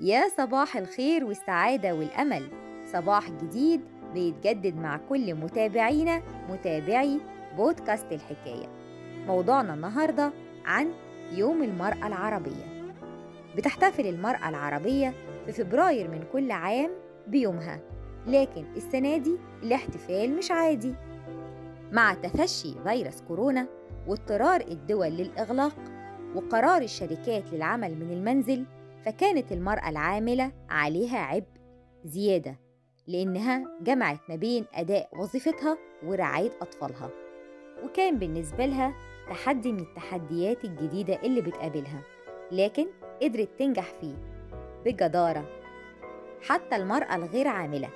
يا صباح الخير والسعادة والأمل. صباح جديد بيتجدد مع كل متابعينا متابعي بودكاست الحكاية. موضوعنا النهاردة عن يوم المرأة العربية. بتحتفل المرأة العربية في فبراير من كل عام بيومها لكن السنة دي الاحتفال مش عادي. مع تفشي فيروس كورونا واضطرار الدول للإغلاق وقرار الشركات للعمل من المنزل فكانت المرأة العاملة عليها عبء زيادة لأنها جمعت ما بين أداء وظيفتها ورعاية أطفالها وكان بالنسبة لها تحدي من التحديات الجديدة اللي بتقابلها لكن قدرت تنجح فيه بجدارة. حتى المرأة الغير عاملة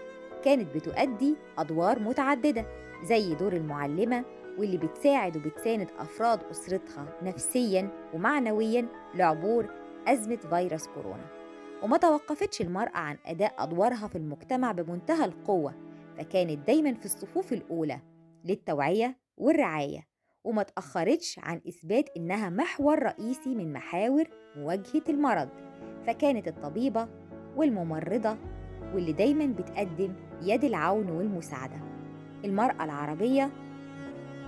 كانت بتؤدي أدوار متعددة زي دور المعلمة واللي بتساعد وبتساند أفراد أسرتها نفسياً ومعنوياً لعبور أزمة فيروس كورونا وما توقفتش المرأة عن أداء أدوارها في المجتمع بمنتهى القوة فكانت دايما في الصفوف الأولى للتوعية والرعاية وما تأخرتش عن إثبات إنها محور رئيسي من محاور مواجهة المرض فكانت الطبيبة والممرضة واللي دايما بتقدم يد العون والمساعدة. المرأة العربية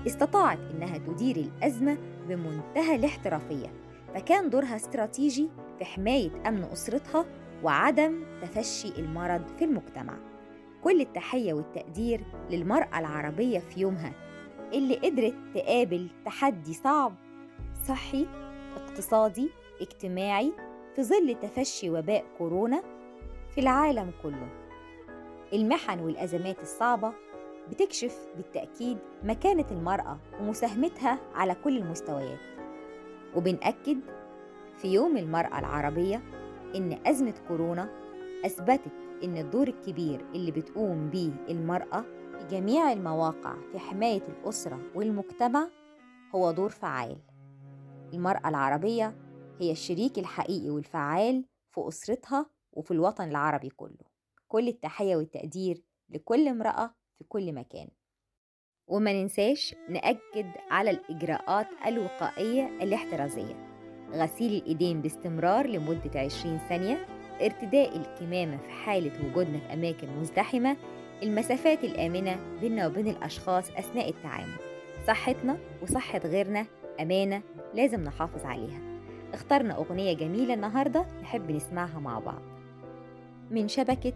استطاعت إنها تدير الأزمة بمنتهى الاحترافية. فكان دورها استراتيجي في حماية أمن أسرتها وعدم تفشي المرض في المجتمع. كل التحية والتقدير للمرأة العربية في يومها اللي قدرت تقابل تحدي صعب صحي اقتصادي اجتماعي في ظل تفشي وباء كورونا في العالم كله. المحن والأزمات الصعبة بتكشف بالتأكيد مكانة المرأة ومساهمتها على كل المستويات. وبنأكد في يوم المرأة العربية إن أزمة كورونا أثبتت إن الدور الكبير اللي بتقوم بيه المرأة في جميع المواقع في حماية الأسرة والمجتمع هو دور فعال. المرأة العربية هي الشريك الحقيقي والفعال في أسرتها وفي الوطن العربي كله. كل التحية والتقدير لكل امرأة في كل مكان. وما ننساش نأكد على الإجراءات الوقائية الاحترازية. غسيل الإيدين باستمرار لمدة 20 ثانية. ارتداء الكمامة في حالة وجودنا في أماكن مزدحمة. المسافات الآمنة بيننا وبين الأشخاص أثناء التعامل. صحتنا وصحة غيرنا أمانة لازم نحافظ عليها. اخترنا أغنية جميلة النهاردة نحب نسمعها مع بعض. من شبكة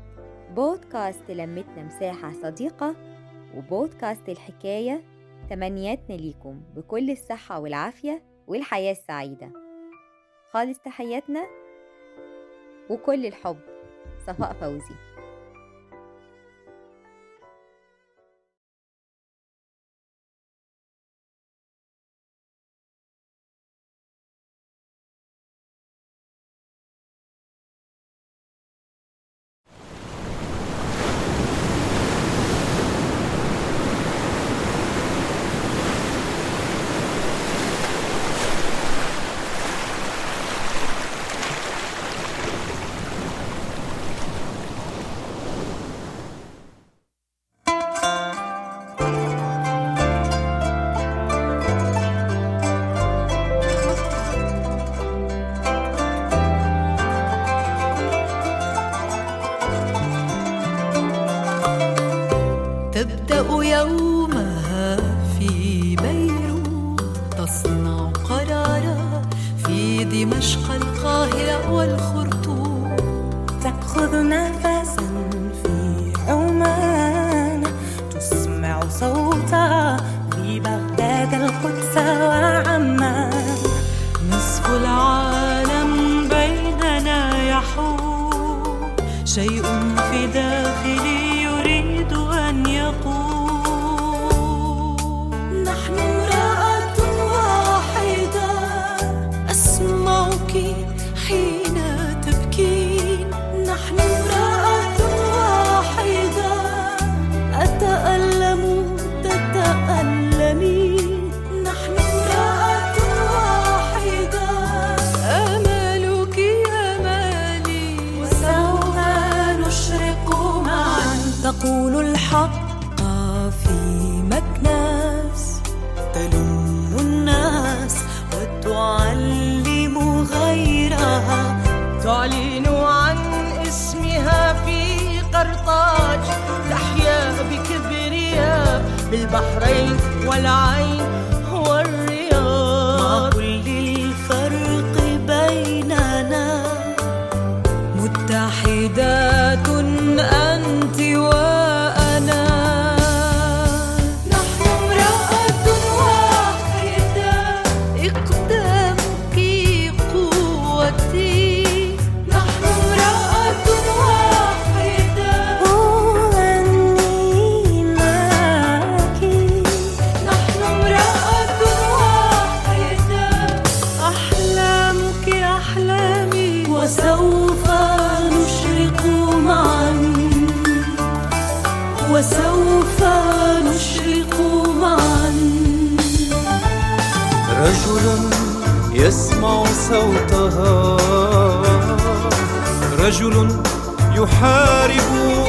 بودكاست لمتنا مساحة صديقة وبودكاست الحكاية تمنياتنا ليكم بكل الصحة والعافية والحياة السعيدة. خالص تحياتنا وكل الحب صفاء فوزي. يومها في بيروت تصنع قرارا في دمشق القاهرة والخرطوم. تأخذ نقول الحق في مكناس. تلم الناس وتعلم غيرها. تعلن عن اسمها في قرطاج. تحيا بكبرياء بالبحرين والعين. صوتها. رجل يحارب